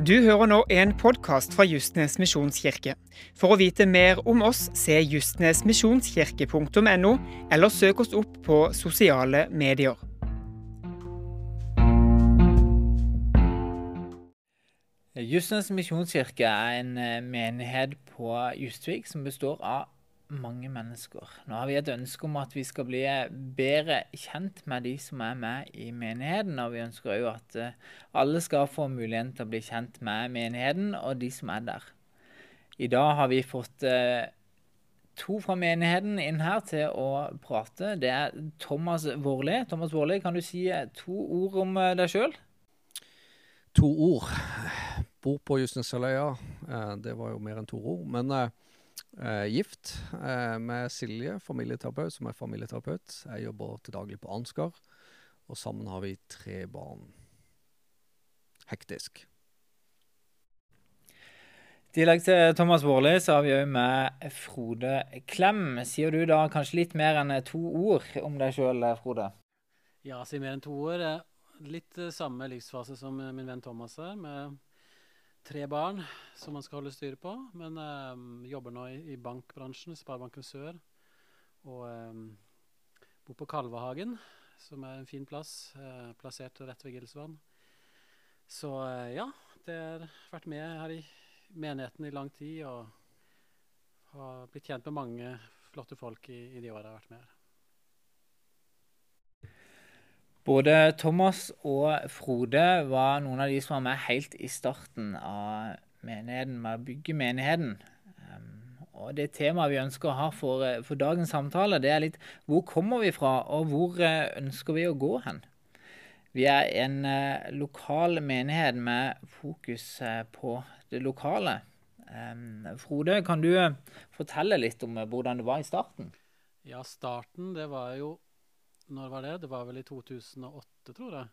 Du hører nå en podkast fra Justnes misjonskirke. For å vite mer om oss, se justnesmisjonskirke.no, eller søk oss opp på sosiale medier. Justnes misjonskirke er en eh, menighet på Justvik som består av mange mennesker. Nå har vi et ønske om at vi skal bli bedre kjent med de som er med i menigheten. Og vi ønsker òg at eh, alle skal få muligheten til å bli kjent med menigheten og de som er der. I dag har vi fått eh, to fra menigheten inn her til å prate. Det er Thomas Vårli. Thomas Vårli, kan du si eh, to ord om deg sjøl? To ord. Bor på Justinsaløya, Det var jo mer enn to ord. Men Eh, gift eh, med Silje, familieterapeut, som er familieterapeut. Jeg jobber til daglig på Ansgar, og sammen har vi tre barn. Hektisk. I tillegg til Thomas Vårli, så har vi òg med Frode Klem. Sier du da kanskje litt mer enn to ord om deg sjøl, Frode? Ja, sier mer enn to ord. Litt eh, samme livsfase som min venn Thomas her. med tre barn som man skal holde styr på. Men um, jobber nå i, i, bankbransjen, Sparebanken Sør. Og um, bor på Kalvehagen, som er en fin plass. Uh, plassert rett ved Gilsvann. Så uh, ja, det har vært med her i menigheten i lang tid. Og har blitt kjent med mange flotte folk i, i de åra jeg har vært med her. Både Thomas og Frode var noen av de som var med helt i starten av menigheten, med å bygge menigheten. Og Det temaet vi ønsker å ha for, eh, for, dagens samtale, det er litt hvor kommer vi fra, og hvor eh, ønsker vi å gå hen? Vi er en uh, lokal menighet med fokus på det lokale. Frode, kan du fortelle litt om hvordan det var i starten? Ja, starten det var jo når var det? Det var vel i 2008, tror jeg.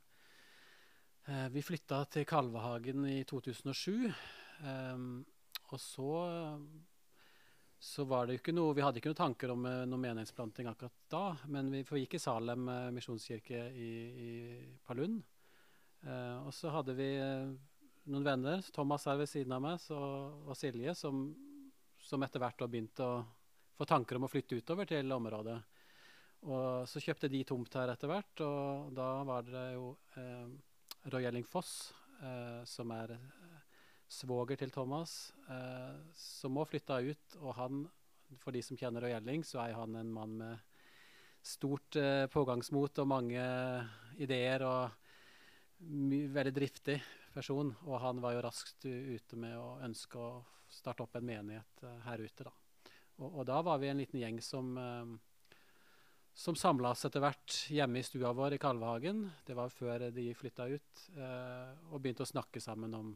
Eh, vi flytta til Kalvehagen i 2007. Eh, og så så var det jo ikke noe Vi hadde ikke noen tanker om noen noe menighetsplanting akkurat da. Men vi gikk i Salem eh, misjonskirke i, i Palund. Eh, og så hadde vi eh, noen venner, Thomas her ved siden av meg så, og Silje, som, som etter hvert har begynt å få tanker om å flytte utover til området. Og så kjøpte de tomt her etter hvert, og da var det jo eh, Roy Foss, eh, som er eh, svoger til Thomas, eh, som òg flytta ut. Og han, for de som kjenner Roy så er han en mann med stort eh, pågangsmot og mange ideer, og veldig driftig person. Og han var jo raskt ute med å ønske å starte opp en menighet eh, her ute, da. Og, og, da var vi en liten gjeng som som samla oss etter hvert hjemme i stua vår i Kalvehagen. Det var før de flytta ut. Eh, og begynte å snakke sammen om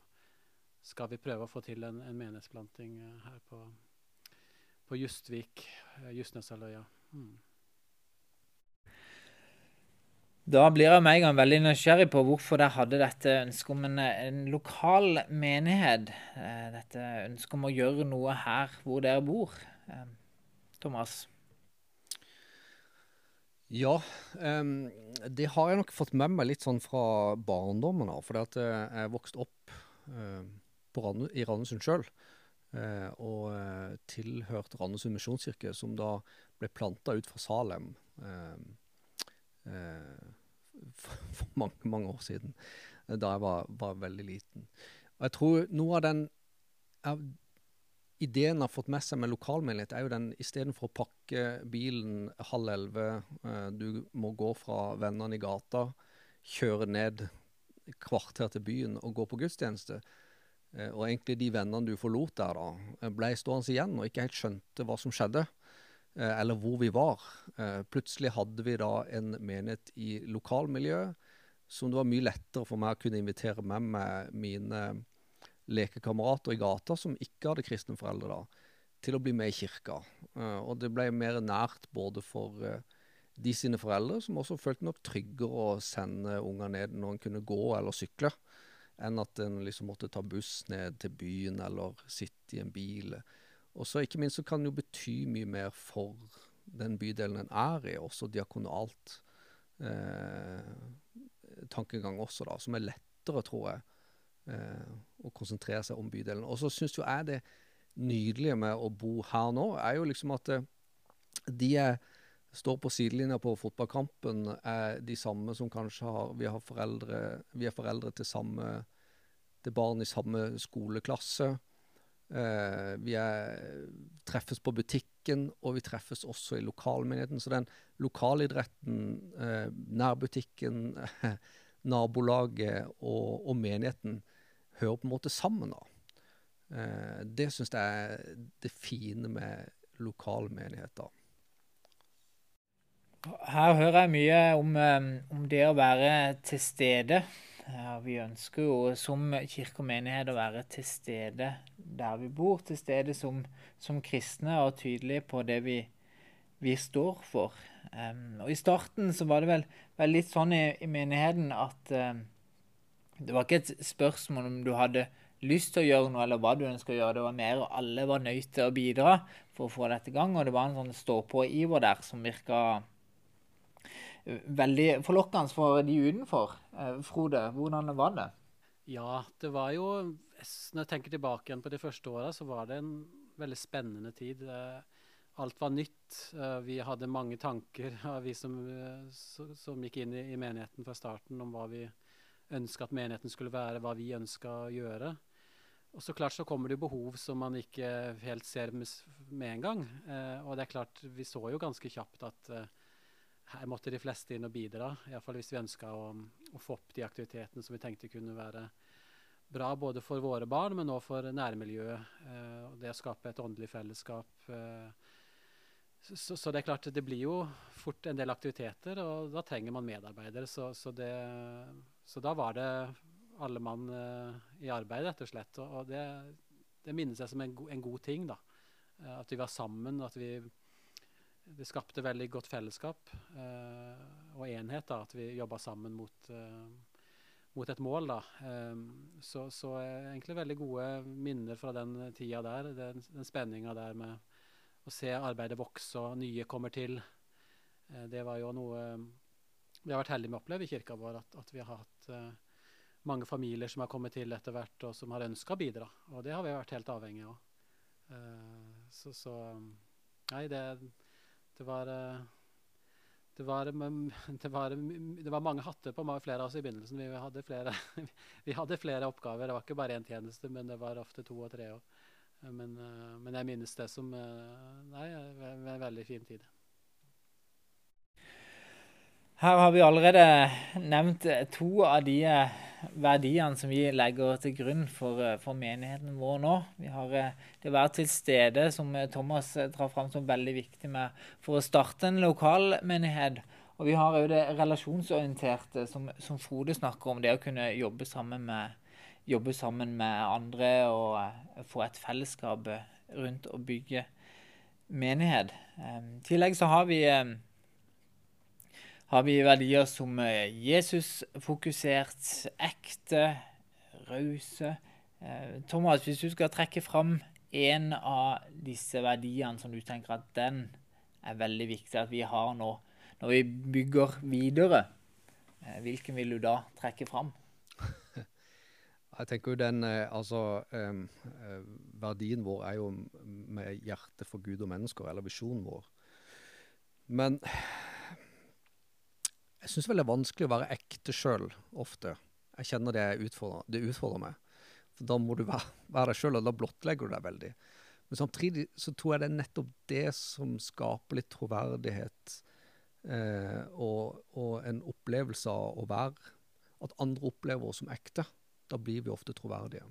skal vi prøve å få til en, en menighetsplanting eh, her på, på Justvik, Justnesaløya. Justneshalvøya. Mm. Da blir jeg med en gang veldig nysgjerrig på hvorfor dere hadde dette ønsket om en, en lokal menighet. Eh, dette ønsket om å gjøre noe her hvor dere bor. Eh, Thomas? Ja, um, det har jeg nok fått med meg litt sånn fra barndommen av. For eh, jeg vokste opp uh, Rand i Randesund sjøl. Uh, og uh, tilhørte Randesund misjonskirke, som da ble planta ut fra Salem uh, for, for, mange, mange år siden. Da jeg var, var, veldig liten. Og jeg tror noe av den ideen har fått med seg med lokalmenighet, er jo den istedenfor å pakke bilen halv elleve, eh, du må gå fra vennene i gata, kjøre ned kvarter til byen og gå på gudstjeneste. Eh, og egentlig de vennene du forlot der, da, ble stående igjen og ikke helt skjønte hva som skjedde. Eh, eller hvor vi var. Plutselig hadde vi da en menighet i lokalmiljøet som det var mye lettere for meg å kunne invitere med meg mine lekekamerater i gata som ikke hadde kristne foreldre, da, til å bli med i kirka. Uh, og det ble mer nært både for uh, de sine foreldre, som også følte nok tryggere å sende unger ned når en kunne gå eller sykle, enn at en liksom måtte ta buss ned til byen eller sitte i en bil. Og så ikke minst så kan det jo bety mye mer for den bydelen en er i, også diakonalt eh, tankegang også, da, som er lettere, tror jeg, eh, og konsentrere seg om bydelen. Og så syns jo jeg det nydelige med å bo her nå, er jo liksom at eh, de jeg står på sidelinja på fotballkampen, er de samme som kanskje har Vi, har foreldre, vi er foreldre til samme til barn i samme skoleklasse. Eh, vi er, treffes på butikken, og vi treffes også i lokalmenigheten. Så den lokalidretten, eh, nærbutikken, nabolaget og, og, menigheten hører på en måte sammen. da. Eh, det syns jeg er det fine med lokalmenigheter. Her hører jeg mye om, om det å være til stede. Vi ønsker jo som kirke og menighet å være til stede der vi bor. Til stede som, som kristne og tydelige på det vi, vi står for. Um, og I starten så var det vel, vel litt sånn i, i menigheten at um, det var ikke et spørsmål om du hadde lyst til å gjøre noe, eller hva du ønsker å gjøre. Det var mer at alle var nødt til å bidra for å få dette i gang. Og det var en sånn stå-på-iver der som virka veldig forlokkende for de utenfor. Eh, Frode, hvordan var det? Ja, det var jo Når jeg tenker tilbake igjen på de første åra, så var det en veldig spennende tid. Eh, alt var nytt. Eh, vi hadde mange tanker, vi som, som gikk inn i, menigheten fra starten, om hva vi ønska at menigheten skulle være, hva vi ønska å gjøre. Og så klart så kommer det behov som man ikke helt ser med en gang. og det er klart, vi så jo ganske kjapt at her måtte de fleste inn og bidra. Iallfall hvis vi ønska å, å, få opp de aktivitetene som vi tenkte kunne være bra både for våre barn, men òg for nærmiljøet. Eh, og det å skape et åndelig fellesskap. Eh, så, så, det er klart, det blir jo fort en del aktiviteter, og da trenger man medarbeidere. Så, så, det, så da var det alle mann eh, i arbeid, rett og slett. Og, det, det minnes jeg som en, go en god ting. da. Eh, at vi var sammen, at vi det skapte veldig godt fellesskap eh, og enhet. da, At vi jobba sammen mot, eh, mot, et mål. da. Eh, så, så egentlig veldig gode minner fra den tida der. Den, den spenninga der med å se arbeidet vokse og nye kommer til. Eh, det var jo noe vi har vært heldige med å oppleve i kirka vår. At, at vi har hatt uh, mange familier som har kommet til etter hvert, og som har ønska å bidra. Og det har vi vært helt avhengig av. Uh, så, så Nei, det det var, uh, det var, det var, det var mange hatter på flere av oss i begynnelsen. Vi hadde, flere, vi hadde flere oppgaver. Det var ikke bare én tjeneste, men det var ofte to og tre. Men, men, jeg minnes det som nei, en veldig fin tid. Her har vi allerede nevnt to av de verdiene som vi legger til grunn for, eh, for menigheten vår nå. Vi har eh, det å være til stede, som eh, Thomas drar fram som veldig viktig med, for å starte en lokalmenighet. Og vi har òg det relasjonsorienterte, som, som, Frode snakker om. Det å kunne jobbe sammen med, jobbe sammen med andre og få et fellesskap rundt å bygge menighet. I tillegg så har vi har vi verdier som eh, Jesus-fokusert, ekte, rause. Eh, Thomas, hvis du skal trekke fram en av disse verdiene som du tenker at den er veldig viktig at vi har nå, når vi bygger videre, eh, hvilken vil du da trekke fram? Jeg tenker jo den, altså, Verdien vår er jo med hjertet for Gud og mennesker, eller visjonen vår. Men jeg syns vel det er vanskelig å være ekte sjøl ofte. Jeg kjenner det utfordrer, det utfordrer meg. For da må du være, være deg sjøl, og da blottlegger du deg veldig. Men samtidig så tror jeg det er nettopp det som skaper litt troverdighet eh, og, og, en opplevelse av å være At andre opplever oss som ekte. Da blir vi ofte troverdige.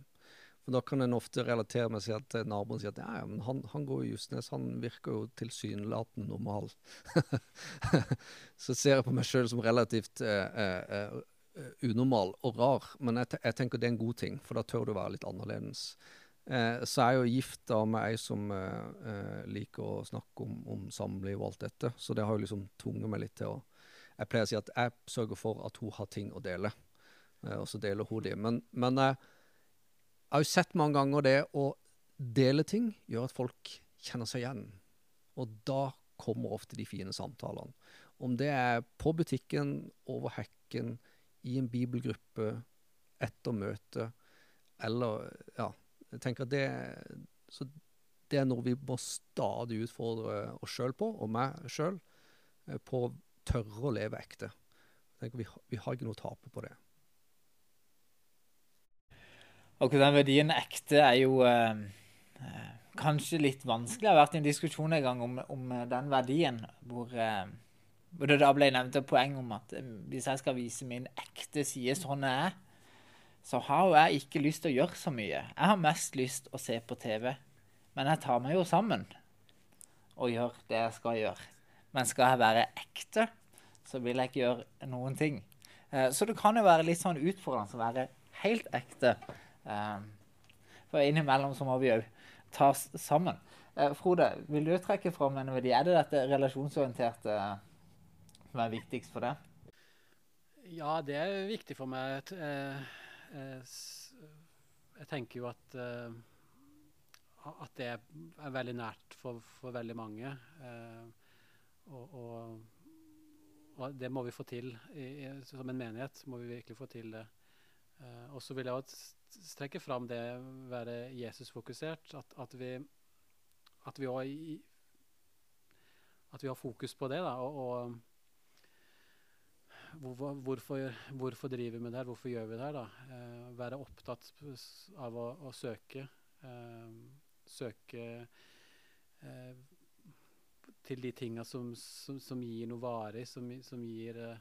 For Da kan en ofte relatere med seg at naboen sier at ja, ja, men han, han går i Justnes, han virker jo tilsynelatende normal. så ser jeg på meg sjøl som relativt eh, eh, eh, unormal og rar, men jeg, jeg, tenker det er en god ting, for da tør du være litt annerledes. Eh, så er jeg jo gift med ei som eh, eh, liker å snakke om, om samliv og alt dette, så det har jo liksom tvunget meg litt til å Jeg pleier å si at jeg sørger for at hun har ting å dele, og så deler hun de. Men, men jeg har jo sett mange ganger det å dele ting gjør at folk kjenner seg igjen. Og da kommer ofte de fine samtalene. Om det er på butikken, over hekken, i en bibelgruppe, etter møtet. eller Ja. Jeg tenker at det, så det er noe vi må stadig utfordre oss sjøl på, og meg sjøl, på å tørre å leve ekte. Jeg tenker vi, vi har ikke noe å tape på det. Akkurat den verdien ekte er jo eh, eh, kanskje litt vanskelig. Det har vært en diskusjon en gang om, om den verdien, hvor, eh, hvor, det da ble nevnt et poeng om at eh, hvis jeg skal vise min ekte side sånn jeg er, så har jo jeg ikke lyst til å gjøre så mye. Jeg har mest lyst å se på TV, men jeg tar meg jo sammen og gjør det jeg skal gjøre. Men skal jeg være ekte, så vil jeg ikke gjøre noen ting. Eh, så det kan jo være litt sånn utfordrende å være helt ekte. Ehm, for innimellom så må vi òg ta oss sammen. Eh, Frode, vil du trekke fram en verdi? Er det dette relasjonsorienterte som er viktigst for deg? Ja, det er viktig for meg. Jeg, eh, tenker jo at, eh, at det er veldig nært for, for veldig mange. Og, og, og, det må vi få til. I, som en menighet må vi virkelig få til det. Og så vil jeg også strekker fram det å være Jesus-fokusert. At, at, vi at vi, også, at vi har fokus på det. Da, og, og hvorfor, hvorfor, driver vi med det her? Hvorfor gjør vi det her? da? Eh, være opptatt av å, å søke. Eh, søke eh, til de tinga som, som, som, gir noe varig, som, som gir eh,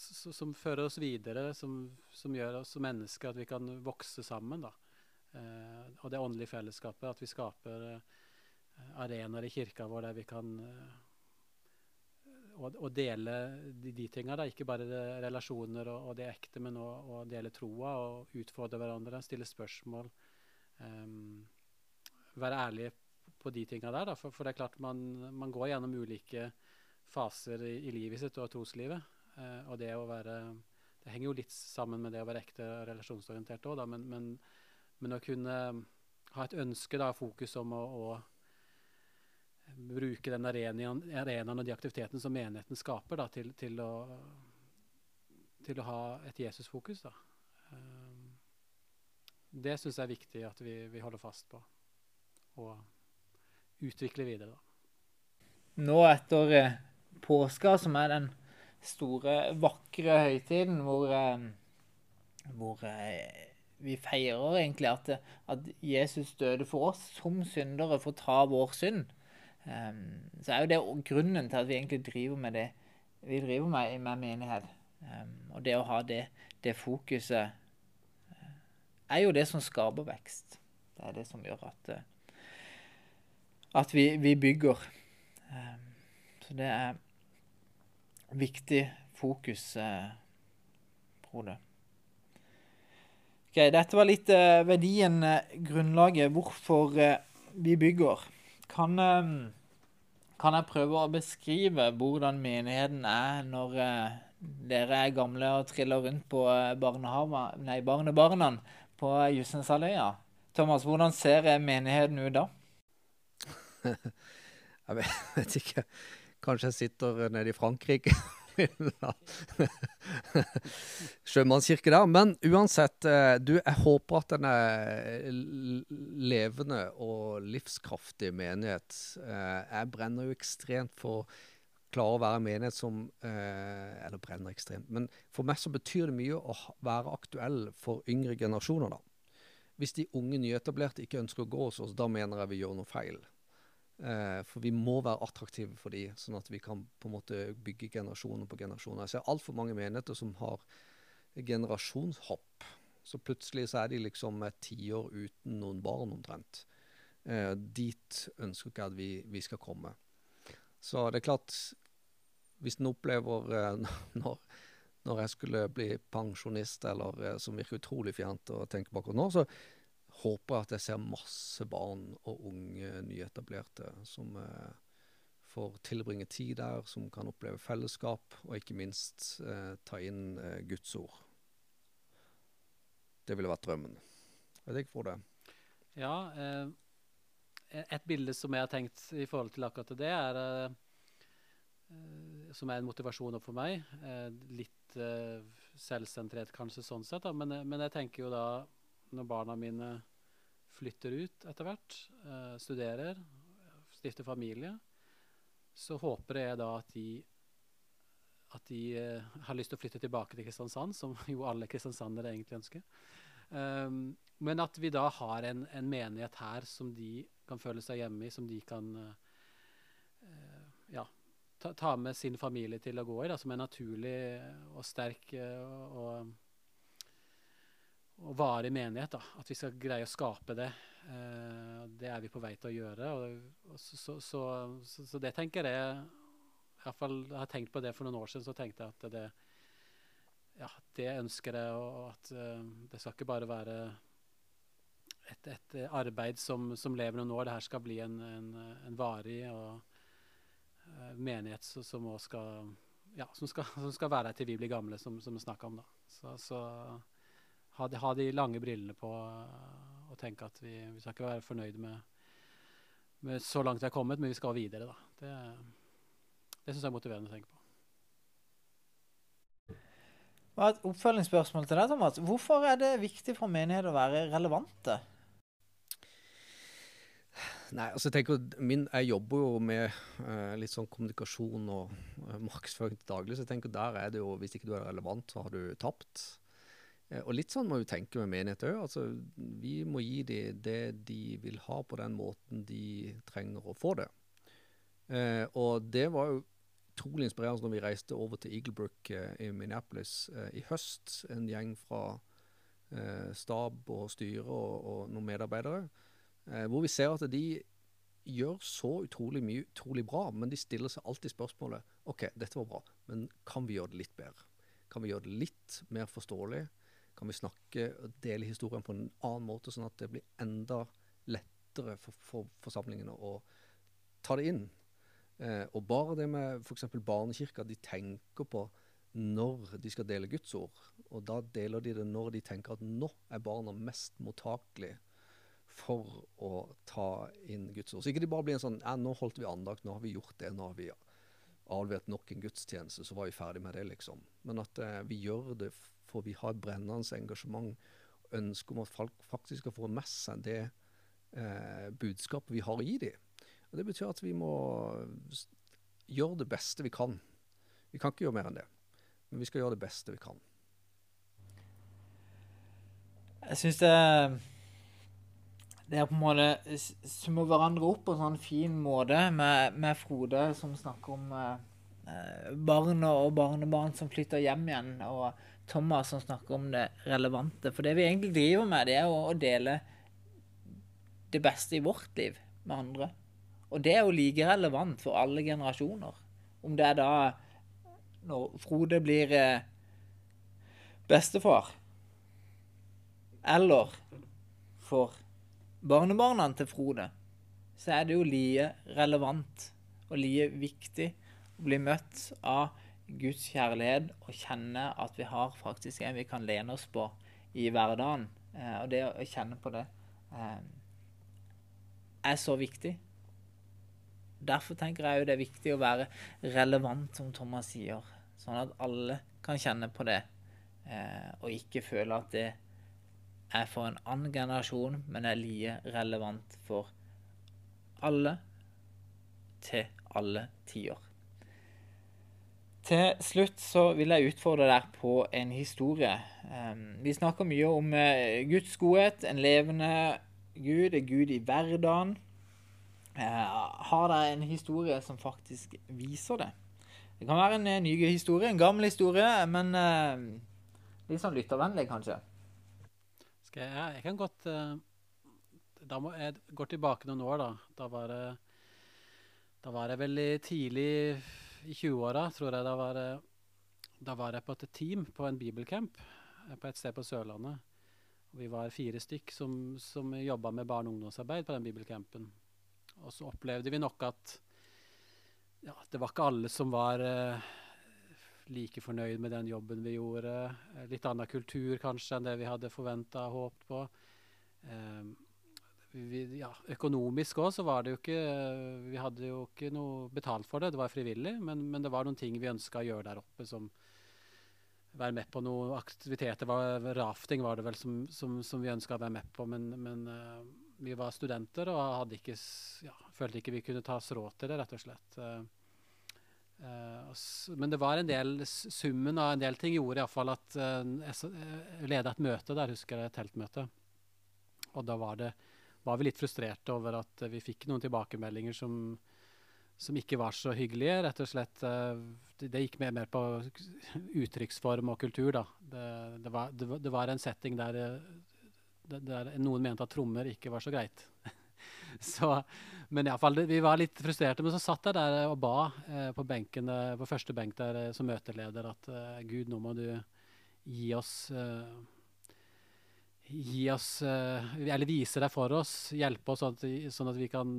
ja, som fører oss videre, som, som, gjør oss som mennesker at vi kan vokse sammen. da. Eh, og det åndelige fellesskapet, at vi skaper eh, arenaer i kirka vår der vi kan eh, og, og dele de, de tinga. Ikke bare relasjoner og, og, det ekte, men å dele troa og utfordre hverandre, stille spørsmål. Um, være ærlige på de tinga der. Da. For, for, det er klart man, man går gjennom ulike faser i, i livet sitt og troslivet. Eh, og det å være Det henger jo litt sammen med det å være ekte relasjonsorientert òg, men, men, men, å kunne ha et ønske, da, fokus om å, å bruke den arenaen, og de aktivitetene som menigheten skaper, da, til, til, å, til å ha et Jesus-fokus. da. Eh, det syns jeg er viktig at vi, vi, holder fast på og utvikler videre. da. Nå etter eh, påska, som er den store, vakre høytiden hvor, eh, hvor eh, vi feirer egentlig at, at, Jesus døde for oss som syndere for å ta vår synd. Um, så er jo det grunnen til at vi egentlig driver med det vi driver med, med menighet. Um, og det å ha det, det fokuset uh, er jo det som skaper vekst. Det er det som gjør at, at vi, vi bygger. Um, så det er viktig fokus, eh, Frode. Okay, dette var litt eh, verdien, eh, grunnlaget, hvorfor eh, vi bygger. Kan, eh, kan, jeg prøve å beskrive hvordan menigheten er når eh, dere er gamle og triller rundt på nei, barnebarna på Jussenshalvøya? Thomas, hvordan ser menigheten ut da? jeg vet ikke. Kanskje jeg sitter nede i Frankrike. Sjømannskirke der. Men uansett, eh, du, jeg håper at den er levende og livskraftige menighet. Eh, jeg brenner jo ekstremt for å klare å være en menighet som eh, Eller brenner ekstremt. Men for meg så betyr det mye å være aktuell for yngre generasjoner, da. Hvis de unge nyetablerte ikke ønsker å gå hos oss, da mener jeg vi gjør noe feil. Eh, for vi må være attraktive for dem, sånn at vi kan på en måte bygge generasjoner på generasjoner. Jeg ser altfor mange menigheter som har generasjonshopp. Så plutselig så er de liksom et tiår uten noen barn, omtrent. Eh, dit ønsker ikke at vi, vi, skal komme. Så det er klart Hvis en opplever eh, når, når, jeg skulle bli pensjonist, eller eh, som virker utrolig fjernt å tenke akkurat nå, så håper jeg at jeg ser masse barn og unge nyetablerte som eh, får tilbringe tid der, som kan oppleve fellesskap, og ikke minst eh, ta inn eh, Guds ord. Det ville vært drømmen. Jeg vet ikke hvor det. Ja, eh, et bilde som jeg har tenkt i forhold til akkurat det, er eh, som er en motivasjon for meg. Eh, litt selvsentrert kanskje sånn sett, da. Men, men, jeg tenker jo da, når barna mine flytter ut etter hvert, uh, studerer, stifter familie, så håper jeg da at de at de uh, har lyst til å flytte tilbake til Kristiansand, som jo alle kristiansandere egentlig ønsker. Um, men at vi da har en, en, menighet her som de kan føle seg hjemme i, som de kan uh, ja, ta, ta, med sin familie til å gå i, da, som er naturlig og sterk uh, og, og varig menighet. Da. At vi skal greie å skape det. Uh, det er vi på vei til å gjøre. Og, og så, så, så, så, det tenker jeg i hvert fall, Jeg har tenkt på det for noen år siden, så tenkte jeg at det, ja, det ønsker jeg. Og at det skal ikke bare være et, et, arbeid som, som, lever noen år. Det her skal bli en, en, en varig og, uh, menighet som, skal, ja, som, skal, som, skal, være her til vi blir gamle, som, vi snakka om. da. Så ha, de, ha, de, lange brillene på og tenke at vi, vi, skal ikke være fornøyd med, med, så langt vi har kommet, men vi skal videre. da. Det, det syns jeg er motiverende å tenke på. Og et oppfølgingsspørsmål til deg, Thomas. Hvorfor er det viktig for menighet å være relevante? Nei, altså Jeg tenker, min, jeg jobber jo med uh, litt sånn kommunikasjon og uh, markedsføring til daglig, så jeg tenker der er det jo, hvis ikke du er relevant, så har du tapt. Uh, og litt sånn må vi tenke med menighet òg. Altså, vi må gi dem det de vil ha, på den måten de trenger å få det. og det var jo utrolig inspirerende når vi reiste over til Eaglebrook i Minneapolis i høst. En gjeng fra stab og styre og, og noen medarbeidere. Eh, hvor vi ser at de gjør så utrolig mye utrolig bra, men de stiller seg alltid spørsmålet OK, dette var bra, men kan vi gjøre det litt bedre? Kan vi gjøre det litt mer forståelig? Kan vi snakke og dele historien på en annen måte, sånn at det blir enda lettere for, for forsamlingene å ta det inn? Eh, og bare det med f.eks. barnekirka, de tenker på når de skal dele Guds ord. Og da deler de det når de tenker at nå er barna mest mottakelige for å ta inn Guds ord. Så ikke det bare blir en sånn ja, 'Nå holdt vi andakt, nå har vi gjort det, nå har vi avlevert nok en gudstjeneste, så var vi ferdig med det', liksom. Men at eh, vi gjør det for vi har et brennende engasjement og ønske om at folk faktisk skal få med seg det eh, budskapet vi har i dem. Og Det betyr at vi må gjøre det beste vi kan. Vi kan ikke gjøre mer enn det, men vi skal gjøre det beste vi kan. Jeg synes det det er på en måte summer hverandre opp på en sånn fin måte med, med Frode som snakker om eh, barn og barnebarn som flytter hjem igjen, og Thomas som snakker om det relevante. For det vi egentlig driver med, det er å, dele det beste i vårt liv med andre. Og det er jo like relevant for alle generasjoner. Om det er da når Frode blir eh, bestefar, eller for barnebarna til Frode, så er det jo like relevant og like viktig å bli møtt av Guds kjærlighet og kjenne at vi har faktisk en vi kan lene oss på i hverdagen. Eh, og det å kjenne på det eh, er så viktig. Derfor tenker jeg jo det er viktig å være relevant, som Thomas sier. Sånn at alle kan kjenne på det, eh, og ikke føle at det er for en annen generasjon, men er like relevant for alle til alle tider. Til slutt så vil jeg utfordre deg på en historie. vi snakker mye om eh, Guds godhet, en levende Gud, en Gud i hverdagen. Uh, har dere en historie som faktisk viser det? Det kan være en uh, ny historie, en gammel historie, men litt sånn lyttervennlig, kanskje. Skal jeg, jeg kan godt Da må jeg gå tilbake noen år, da. Da var, det, da var jeg veldig tidlig i 20-åra, tror jeg. Da var, da var, jeg på et team på en bibelcamp eh, på et sted på Sørlandet. Vi var fire stykk som, som jobba med barne- og ungdomsarbeid på den bibelcampen. Og så opplevde vi nok at ja, det var ikke alle som var uh, like fornøyd med den jobben vi gjorde. Eh, litt annen kultur kanskje enn det vi hadde forventa og håpet på. Um, vi, ja, økonomisk òg så var det jo ikke Vi hadde jo ikke noe betalt for det, det var frivillig. Men, men det var noen ting vi ønska å gjøre der oppe som være med på noen aktiviteter. Var, rafting var det vel som, som, som vi ønska å være med på, men, men uh, vi var studenter og hadde ikke, ja, følte ikke vi kunne ta oss råd til det, rett og slett. Uh, men det var en del, summen av en del ting gjorde iallfall at jeg leda et møte der, husker jeg, et teltmøte. Og da var, det, var vi litt frustrerte over at vi fikk noen tilbakemeldinger som som ikke var så hyggelige. Rett og slett. Eh, det, det gikk mer, på uttrykksform og kultur, da. Det, det, var, det var, en setting der, eh, der, noen mente at trommer ikke var så greit. så, men iallfall, vi var litt frustrerte. Men så satt jeg der og ba eh, på benken, eh, på første benk der som møteleder at Gud, nå må du gi oss eh, gi oss, eh, eller vise deg for oss, hjelpe oss sånn at, sånn at vi kan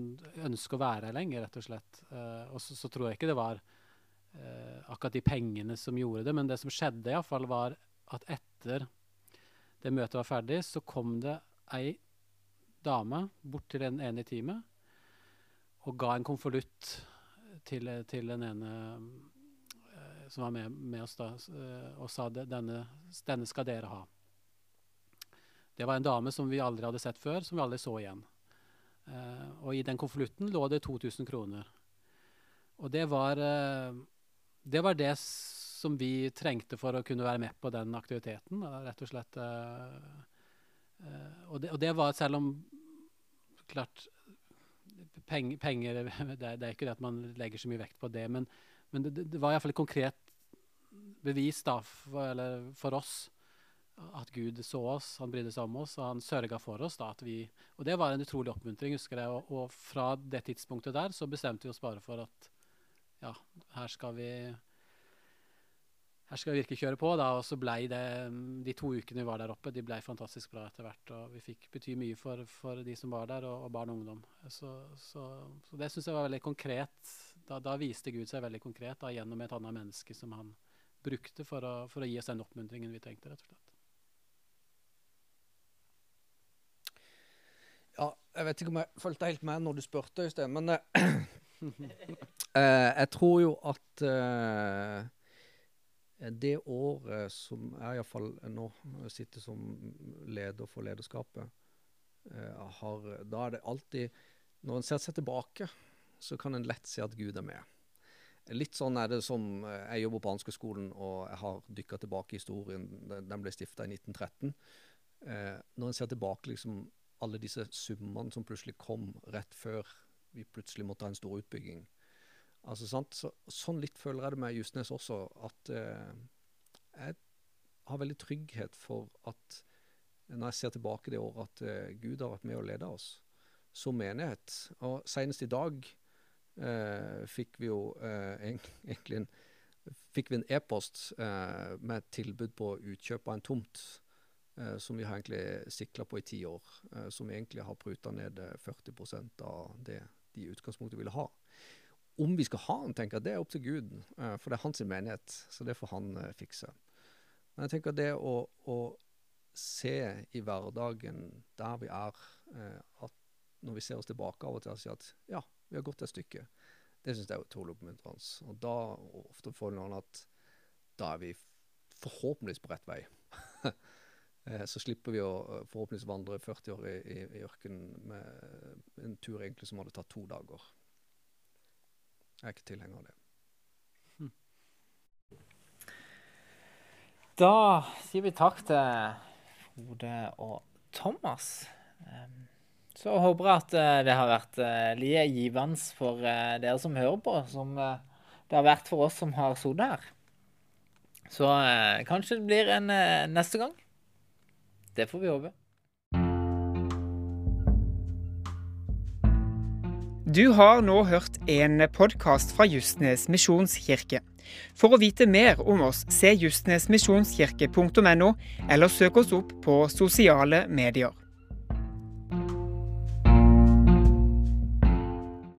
ønske å være her lenger, rett og slett. Uh, og så, så, tror jeg ikke det var uh, akkurat de pengene som gjorde det, men det som skjedde, iallfall, var at etter det møtet var ferdig, så kom det ei dame bort til den ene i teamet og ga en konvolutt til, til, den ene som var med, med oss da, og sa denne, denne skal dere ha. Det var en dame som vi aldri hadde sett før, som vi aldri så igjen. Uh, og i den konvolutten lå det 2000 kroner. Og det var, uh, det var det som vi trengte for å kunne være med på den aktiviteten. Uh, rett og slett. Og det, og, det, var selv om Klart, peng, penger det, det, er ikke det at man legger så mye vekt på det, men, men det, det var iallfall et konkret bevis da, for, for oss at Gud så oss, han brydde seg om oss, og han sørga for oss. da, vi, Og det var en utrolig oppmuntring. husker jeg, og, og, fra det tidspunktet der så bestemte vi oss bare for at ja, her skal vi her skal vi virkelig kjøre på. da, Og så blei det de to ukene vi var der oppe, de blei fantastisk bra etter hvert. Og vi fikk bety mye for, for de som var der, og, og barn og ungdom. Så, så, så det syns jeg var veldig konkret. Da, da, viste Gud seg veldig konkret da, gjennom et annet menneske som han brukte for å, for å gi oss den oppmuntringen vi trengte. rett og slett. Ja, jeg vet ikke om jeg fulgte helt med når du spurte, Øystein, men uh, jeg tror jo at uh, det året som jeg iallfall nå sitter som leder for lederskapet, har, da er det alltid Når en ser seg tilbake, så kan en lett se at Gud er med. Litt sånn er det som Jeg jobber på Anskerskolen, og jeg har dykka tilbake i historien. Den ble stifta i 1913. når en ser tilbake liksom alle disse summene som plutselig kom rett før vi plutselig måtte ha en stor utbygging. Altså, sant? Så, sånn litt føler jeg det med Justnes også, at eh, jeg har veldig trygghet for at når jeg ser tilbake det året, at eh, Gud har vært med og leda oss som menighet. Og senest i dag eh, fikk vi jo eh, egentlig en fikk vi en e-post eh, med et tilbud på utkjøp av en tomt som vi har egentlig sikla på i ti år. Eh, som egentlig har pruta ned 40 eh, av det de i utgangspunktet ville ha. Om vi skal ha den, tenker jeg, det er opp til Gud. Eh, for det er hans menighet, så det får han eh, fikse. Men jeg tenker det å, å se i hverdagen der vi er, eh, at når vi ser oss tilbake av og til og sier at ja, vi har gått et stykke, det syns jeg er utrolig oppmuntrende. Og da ofte føler man at da er vi forhåpentligvis på rett vei. Eh, så slipper vi å eh, forhåpentligvis vandre 40 år i, i, i ørkenen med en tur egentlig som hadde tatt to dager. Jeg er ikke tilhenger av det. Hm. Da sier vi takk til Frode og Thomas. Ehm, så håper jeg at eh, det har vært like givende for dere som hører på, som det har vært for oss som har sittet her. Så kanskje det blir en neste gang. Det får vi håpe. Du har nå hørt en podkast fra Justnes misjonskirke. For å vite mer om oss, se justnesmisjonskirke.no, eller søk oss opp på sosiale medier.